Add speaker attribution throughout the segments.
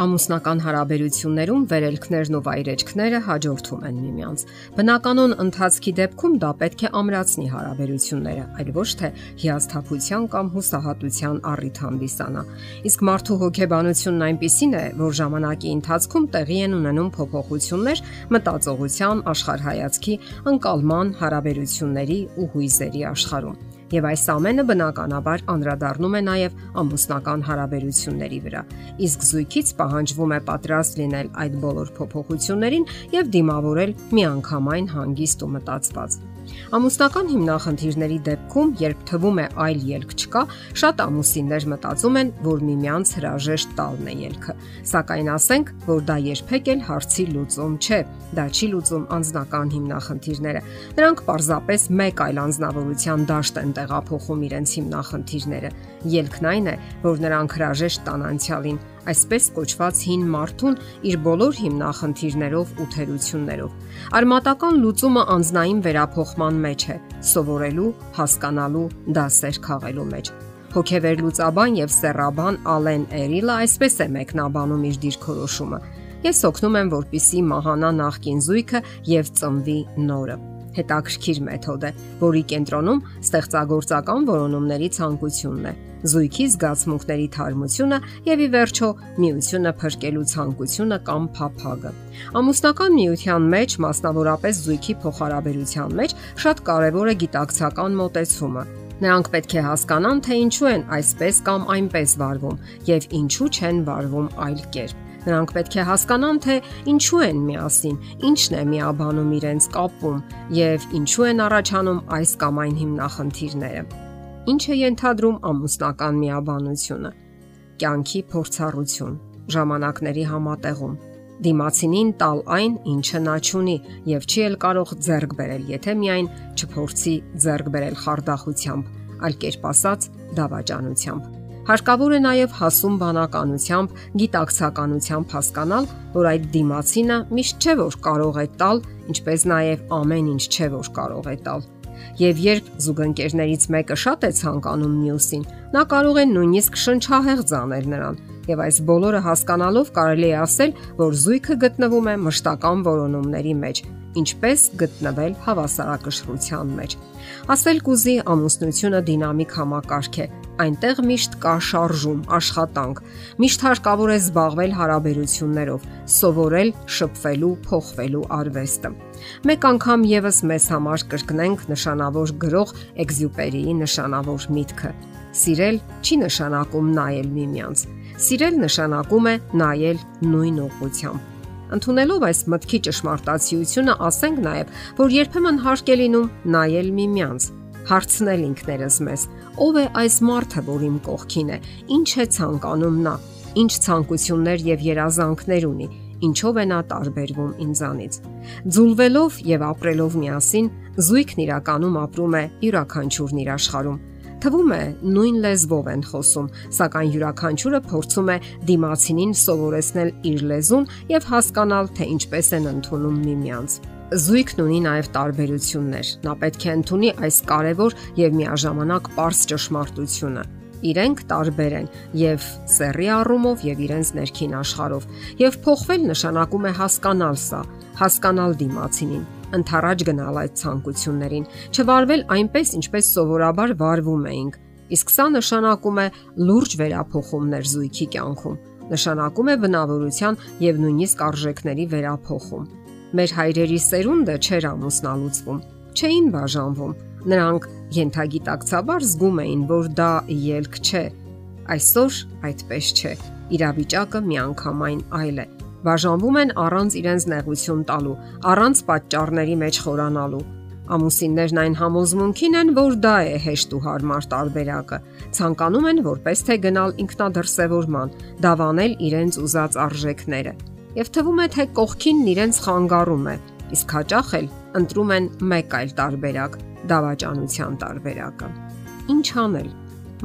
Speaker 1: Ամուսնական հարաբերություններում վերելքներն ու վայրեջքները հաջորդում են միմյանց։ Բնականon ընթացքի դեպքում դա պետք է ամրացնի հարաբերությունները, այլ ոչ թե հիասթափության կամ հուսահատության առիթ հանդիսանա։ Իսկ մարդու հոգեբանությունն այնպիսին է, որ ժամանակի ընթացքում տեղի են ունենում փոփոխություններ մտածողության, աշխարհայացքի, անկալման, հարաբերությունների ու հույզերի աշխարհում եւ այս ամենը բնականաբար անդրադառնում է նաեւ ամուսնական հարաբերությունների վրա։ Իսկ զույգից պահանջվում է պատրաստ լինել այդ բոլոր փոփոխություններին եւ դիմավորել միանգամայն հանգիստ ու մտածված։ Ամուսնական հիմնախնդիրների դեպքում, երբ թվում է այլ ելք չկա, շատ ամուսիններ մտածում են, որ միմյանց հրաժեշտ տալն է ելքը։ Սակայն ասենք, որ դա երբեք էլ հարցի լուծում չէ։ Դա չի լուծում անձնական հիմնախնդիրները։ Նրանք պարզապես մեկ այլ անձնավորության դաշտ են տեղափոխում իրենց հիմնախնդիրները։ Ելքն այն է, որ նրանք հրաժեշտ տան անցյալին, այսպես կոչված հին մարդուն իր բոլոր հիմնախնդիրներով ու թերություններով։ Արմատական լուծումը անznային վերափոխման մեջ է՝ սովորելու, հասկանալու, դասեր քաղելու մեջ։ Հոգեվեր լուծաբան եւ սեռաբան Ալեն Էրիլը այսպես է մեկնաբանում իր դիրքորոշումը։ Ես օգնում եմ, որpիսի մահանա նախկին զույգը եւ ծնվի նորը հետաքրքիր մեթոդ է, որի կենտրոնում ստեղծագործական որոնումների ցանկությունն է, զույգի զգացմունքների թարմությունը եւ ի վերջո միությունը փրկելու ցանկությունը կամ փափագը։ Ամուսնական միության մեջ, մասնավորապես զույգի փոխհարաբերության մեջ, շատ կարեւոր է գիտակցական մոտեցումը, Նրանք պետք է հասկանան, թե ինչու են այսպես կամ այնպես վարվում եւ ինչու չեն վարվում այլ կերպ։ Նրանք պետք է հասկանան, թե ինչու են միասին, ինչն է միաբանում իրենց կապում եւ ինչու են առաջանում այս կամ այն հիմնախնդիրները։ Ինչ է ենթադրում ամուսնական միաբանությունը։ Կյանքի փորձառություն, ժամանակների համատեղում, դիմացինին տալ այն, ինչը նա ճունի եւ չի էլ կարող ձեռք բերել, եթե միայն չփորձի ձեռք բերել խարդախությամբ, այլ կերպ ասած, դավաճանությամբ Հարկավոր է նաև հասում բանականությամբ, գիտակցականությամբ հասկանալ, որ այդ դիմացինը միշտ չէ որ կարող է տալ, ինչպես նաև ամեն ինչ չէ որ կարող է տալ։ Եվ երբ զուգընկերներից մեկը շատ է ցանկանում մյուսին, նա կարող է նույնիսկ շնչահեղձ անել նրան, Եվ այս բոլորը հասկանալով կարելի է ասել, որ զույգը գտնվում է մշտական որոնումների մեջ, ինչպես գտնվել հավասարակշռության մեջ։ Ասել կուզի ամուսնությունը դինամիկ համակարգ է, այնտեղ միշտ կա շարժում, աշխատանք։ Միշտ հարկավոր է զբաղվել հարաբերություններով, սովորել շփվելու, փոխվելու արվեստը։ Մեկ անգամ եւս մեզ համար կրկնենք նշանավոր գրող Էքզյուպերիի նշանավոր միտքը. Սիրել չի նշանակում նայել միմյանց։ Սիրել նշանակում է նայել նույն ուղղությամբ։ Ընթունելով այս մտքի ճշմարտացիությունը, ասենք նաև, որ երբեմն հարկ է լինում նայել միմյանց, հարցնել ինքներս մեզ. ով է այս մարդը, որ իմ կողքին է, ինչ է ցանկանում նա, ինչ ցանկություններ եւ երազանքներ ունի, ինչով է նա տարբերվում ինձանից։ Ձուլվելով եւ ապրելով միասին, զույգն իրականում ապրում է յուրաքանչյուրն իր աշխարհում Թվում է նույն լեզվով են խոսում, սակայն յուրաքանչյուրը փորձում է դիմացինին սովորեցնել իր լեզուն եւ հասկանալ, թե ինչպես են ընդունում միմյանց։ Զույգն ունի նաև տարբերություններ։ Նա պետք է ընդունի այս կարևոր եւ միաժամանակ པարս ճշմարտությունը իրենք տարբեր են եւ սեռի առումով եւ իրենց ներքին աշխարհով եւ փոխվել նշանակում է հասկանալ սա հասկանալ դիմացինին ընթառաջ գնալ այդ ցանկություններին, չվարվել այնպես, ինչպես սովորաբար վարվում էինք։ Իսկ սա նշանակում է լուրջ վերափոխումներ զույգի կյանքում։ Նշանակում է բնավորության եւ նույնիսկ արժեքների վերափոխում։ Մեր հայրերի սերունդը չէր ամուսնալուծվում, չէին բաժանվում։ Նրանք յենթագիտակցաբար զգում էին, որ դա ելք չէ։ Այսօր այդպես չէ։ Իրավիճակը միանգամայն այլ է բաժանվում են առանց իրենց նեղություն տալու, առանց պատճառների մեջ խորանալու։ Ամուսիններն այն համոզմունքին են, որ դա է հեշտ ու հարմար տարբերակը։ Ցանկանում են որպես թե գնալ ինքնադրսևորման, դավանել իրենց ուզած արժեքները։ Եվ թվում է, թե կողքինն իրենց խանգարում է, իսկ հաճախ էլ ընտրում են մեկ այլ տարբերակ՝ դավաճանության տարբերակը։ Ինչ անել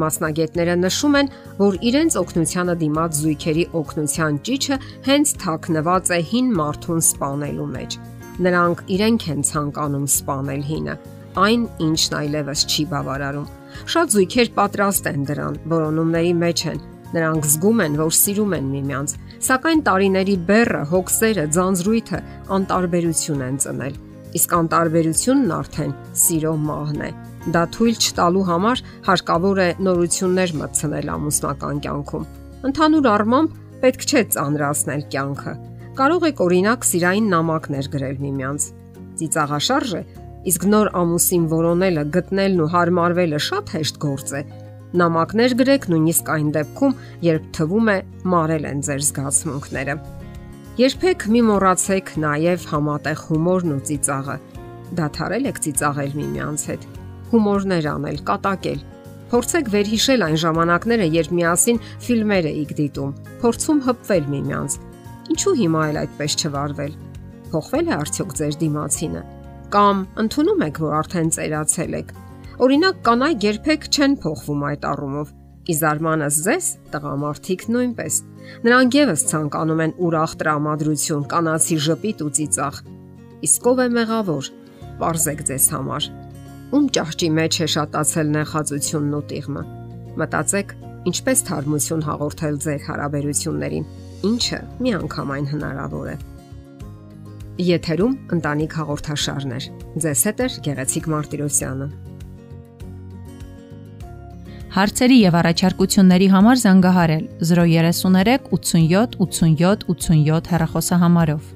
Speaker 1: Մասնագետները նշում են, որ իրենց օկնությանը դիմաց զույգերի օկնության ճիճը հենց թաքնված է հին մարդուն սپانելու մեջ։ Նրանք իրենք են ցանկանում սپانել հինը, այն ինչն այլևս չի բավարարում։ Շատ զույգեր պատրաստ են դրան, որոնումների մեջ են, Նրանք զգում են, որ սիրում են միմյանց, սակայն տարիների բեռը, հոգսերը, ձանձրույթը անտարբերություն են ծնել։ Իսկ անտարբերությունն արդեն սիրո մահն է։ Դա թույլ չտալու համար հարկավոր է նորություններ մտցնել ամուսնական կյանքում։ Ընդհանուր առմամբ պետք չէ ծանրացնել կյանքը։ Կարող եք օրինակ սիրային նամակներ գրել միմյանց։ Ծիծաղաշարժ է, իսկ նոր ամուսին որոնելը, գտնելն ու հարմարվելը շատ հեշտ գործ է, Նամակներ գրեք նույնիսկ այն դեպքում, երբ թվում է մարել են ձեր զգացմունքները։ Երբեք մի մոռացեք նաև համատեղ հումորն ու ծիծաղը։ Դադարել եք ծիծաղել միմյանց հետ։ Հումորներ անել, կատակել։ Փորձեք վերհիշել այն ժամանակները, երբ միասին ֆիլմեր էիք դիտում, փորձում հպվել միմյանց։ Ինչու հիմա էլ այդպես չվարվել։ Փոխվել է արդյոք ձեր դիմացինը։ Կամ ընդունում եք, որ արդեն ծերացել եք Օրինակ կանայք երբեք չեն փոխվում այդ առումով։ Իզարմանս ձեզ տղամարդիկ նույնպես։ Նրանք եւս ցանկանում են ուրախ տրամադրություն, կանացի ժպիտ ու ծիծաղ։ Իսկ ով է մեղավոր։ Պարզեք ձեզ համար։ Ում ճահճի մեջ է շատացել նեղացությունն ու տիղմը։ Մտածեք, ինչպես թարմություն հաղորդել ձեր հարաբերություններին, ինչը միանգամայն հնարավոր է։ Եթերում ընտանիք հաղորդաշարներ։ Ձեզ հետ է Գեղեցիկ Մարտիրոսյանը։
Speaker 2: Հարցերի եւ առաջարկությունների համար զանգահարել 033 87 87 87 հեռախոսահամարով։